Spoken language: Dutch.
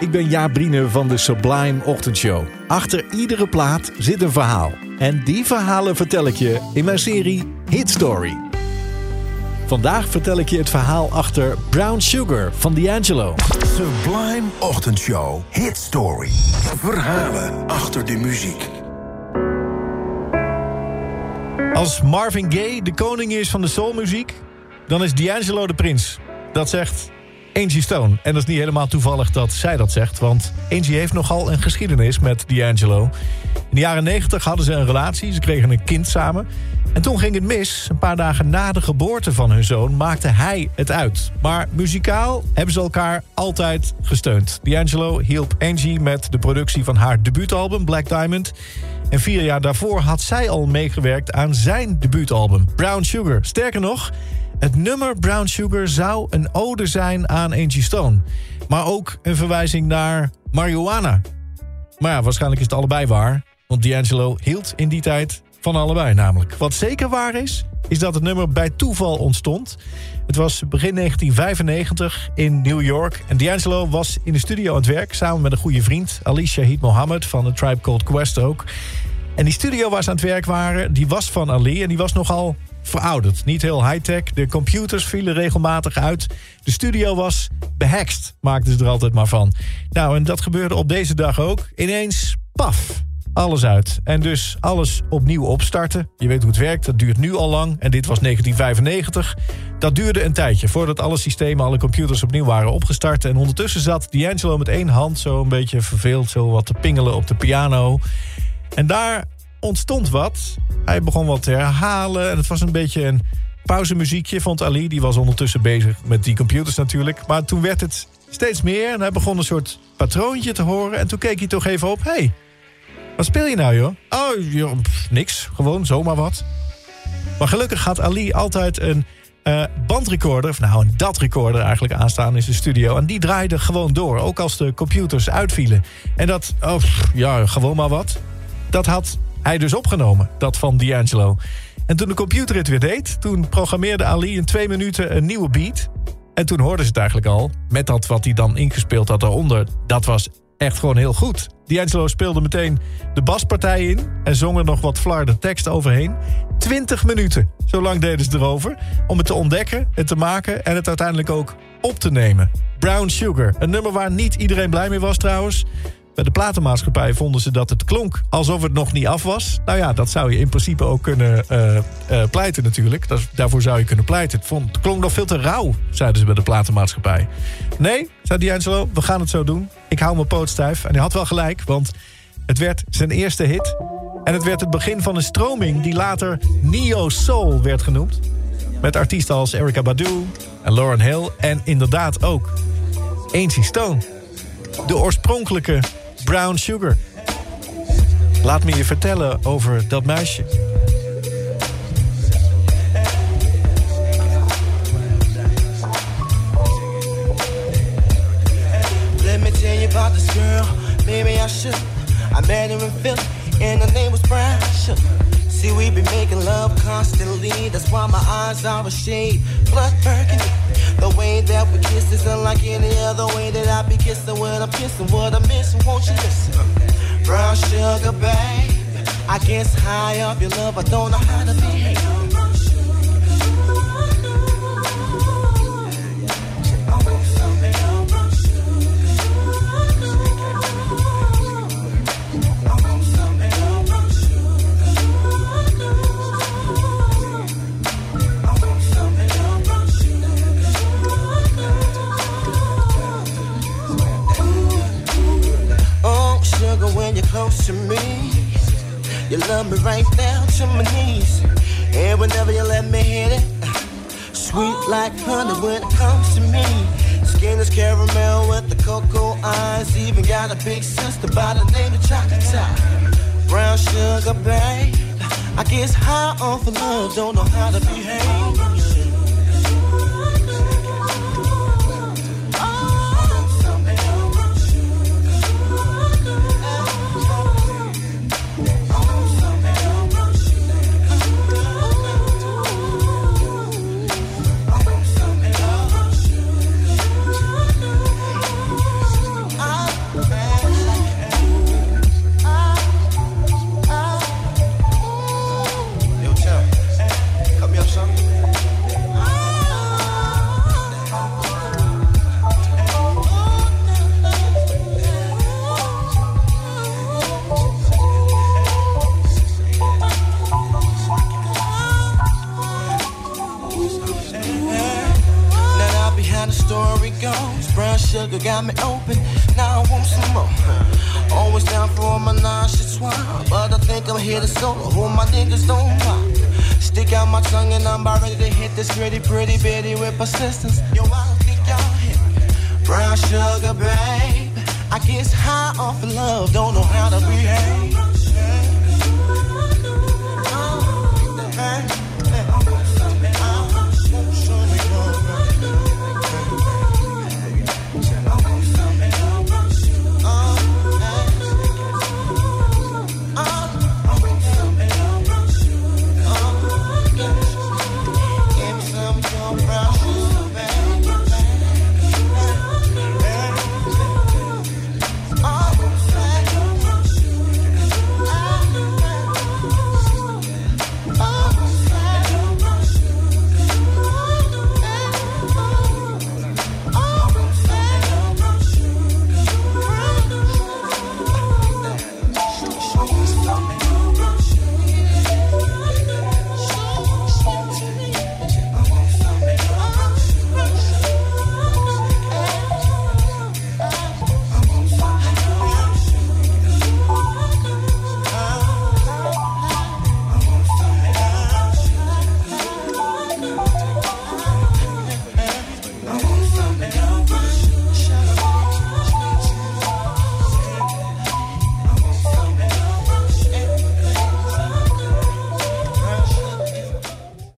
ik ben Jaap Brine van de Sublime Ochtendshow. Achter iedere plaat zit een verhaal. En die verhalen vertel ik je in mijn serie Hit Story. Vandaag vertel ik je het verhaal achter Brown Sugar van D'Angelo. Sublime Ochtendshow Hit Story. Verhalen achter de muziek. Als Marvin Gaye de koning is van de soulmuziek, dan is D'Angelo de prins. Dat zegt Angie Stone. En dat is niet helemaal toevallig dat zij dat zegt... want Angie heeft nogal een geschiedenis met D'Angelo. In de jaren 90 hadden ze een relatie, ze kregen een kind samen... En toen ging het mis. Een paar dagen na de geboorte van hun zoon maakte hij het uit. Maar muzikaal hebben ze elkaar altijd gesteund. D'Angelo hielp Angie met de productie van haar debuutalbum Black Diamond. En vier jaar daarvoor had zij al meegewerkt aan zijn debuutalbum Brown Sugar. Sterker nog, het nummer Brown Sugar zou een ode zijn aan Angie Stone. Maar ook een verwijzing naar marijuana. Maar ja, waarschijnlijk is het allebei waar. Want D'Angelo hield in die tijd van allebei namelijk. Wat zeker waar is, is dat het nummer bij toeval ontstond. Het was begin 1995 in New York. En D'Angelo was in de studio aan het werk... samen met een goede vriend, Ali Shahid Mohammed... van de Tribe Called Quest ook. En die studio waar ze aan het werk waren, die was van Ali... en die was nogal verouderd. Niet heel high-tech. De computers vielen regelmatig uit. De studio was behext, maakten ze er altijd maar van. Nou, en dat gebeurde op deze dag ook. Ineens, paf, alles uit. En dus alles opnieuw opstarten. Je weet hoe het werkt, dat duurt nu al lang. En dit was 1995. Dat duurde een tijdje voordat alle systemen, alle computers opnieuw waren opgestart. En ondertussen zat D'Angelo met één hand zo een beetje verveeld... zo wat te pingelen op de piano. En daar ontstond wat. Hij begon wat te herhalen en het was een beetje een pauzemuziekje, vond Ali. Die was ondertussen bezig met die computers natuurlijk. Maar toen werd het steeds meer en hij begon een soort patroontje te horen. En toen keek hij toch even op. hey, wat speel je nou, joh? Oh, joh, niks. Gewoon zomaar wat. Maar gelukkig had Ali altijd een uh, bandrecorder... of nou, een dat-recorder eigenlijk aanstaan in zijn studio. En die draaide gewoon door, ook als de computers uitvielen. En dat, oh, ja, gewoon maar wat. Dat had hij dus opgenomen, dat van D'Angelo. En toen de computer het weer deed... toen programmeerde Ali in twee minuten een nieuwe beat... En toen hoorden ze het eigenlijk al, met dat wat hij dan ingespeeld had daaronder. Dat was echt gewoon heel goed. D'Angelo speelde meteen de baspartij in... en zong er nog wat flarde tekst overheen. 20 minuten, zo lang deden ze erover... om het te ontdekken, het te maken en het uiteindelijk ook op te nemen. Brown Sugar, een nummer waar niet iedereen blij mee was trouwens... Bij de platenmaatschappij vonden ze dat het klonk alsof het nog niet af was. Nou ja, dat zou je in principe ook kunnen uh, pleiten natuurlijk. Dat, daarvoor zou je kunnen pleiten. Het, vond, klonk nog veel te rauw, zeiden ze bij de platenmaatschappij. Nee, zei D'Angelo, we gaan het zo doen. Ik hou mijn poot stijf. En hij had wel gelijk, want het werd zijn eerste hit. En het werd het begin van een stroming die later Neo Soul werd genoemd. Met artiesten als Erykah Badu en Lauren Hill. En inderdaad ook Ainsley Stone. De oorspronkelijke Brown Sugar. Laat me je vertellen over dat meisje. Let me tell you about this girl. Maybe I should. I met her in Philly, and her name was Brown Sugar. See, we be making love constantly. That's why my eyes are a shade blood burgundy. The way that we kiss is unlike any other way that I be kissing when I'm kissing. What I'm missing, won't you listen? Brown sugar, babe. I guess high up your love, I don't know how to behave. Close to me. You love me right down to my knees. And whenever you let me hit it, sweet like honey when it comes to me. Skin is caramel with the cocoa eyes. Even got a big sister by the name of Chocolate. Brown sugar, babe. I guess high on for love, don't know how to behave. Open. Now I want some more. Always down for my nauseous one. But I think I'm here to solo. Who my niggas don't mind. Stick out my tongue and I'm about ready to hit this pretty, pretty bitty with persistence. Yo, I don't think y'all hit Brown sugar, babe. I guess high off of love, don't know how to behave.